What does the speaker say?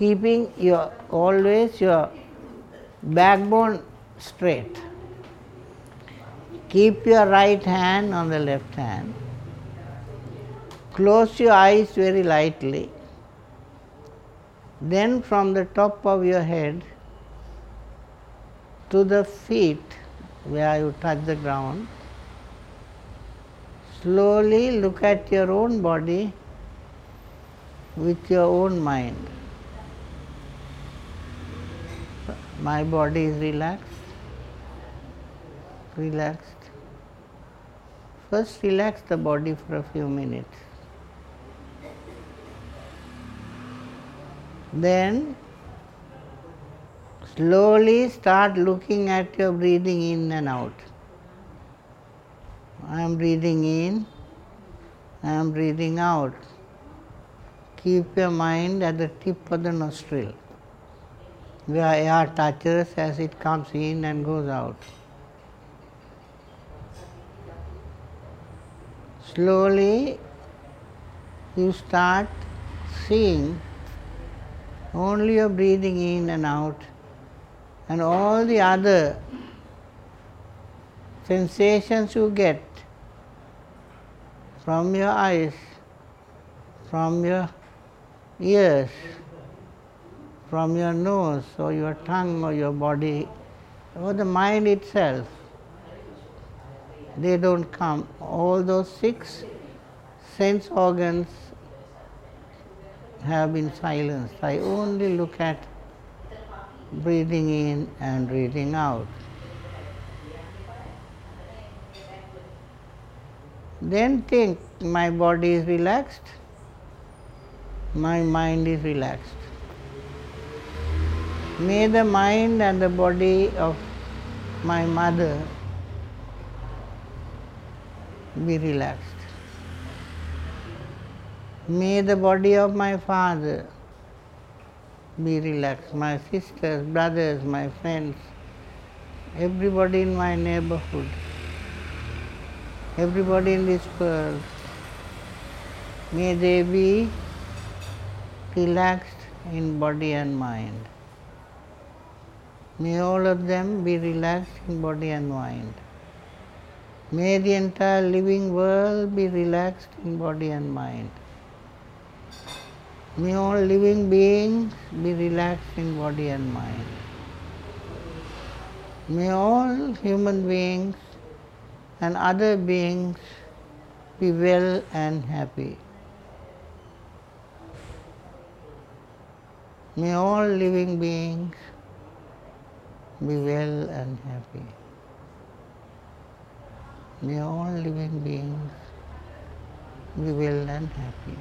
keeping your always your backbone straight. Keep your right hand on the left hand. Close your eyes very lightly. Then, from the top of your head to the feet where you touch the ground, slowly look at your own body with your own mind. My body is relaxed, relaxed. First, relax the body for a few minutes. Then, slowly start looking at your breathing in and out. I am breathing in, I am breathing out. Keep your mind at the tip of the nostril, where air touches as it comes in and goes out. Slowly you start seeing only your breathing in and out and all the other sensations you get from your eyes, from your ears, from your nose or your tongue or your body or the mind itself. They don't come. All those six sense organs have been silenced. I only look at breathing in and breathing out. Then think my body is relaxed, my mind is relaxed. May the mind and the body of my mother be relaxed. May the body of my father be relaxed, my sisters, brothers, my friends, everybody in my neighborhood, everybody in this world. May they be relaxed in body and mind. May all of them be relaxed in body and mind. May the entire living world be relaxed in body and mind. May all living beings be relaxed in body and mind. May all human beings and other beings be well and happy. May all living beings be well and happy. May all living beings be well and happy.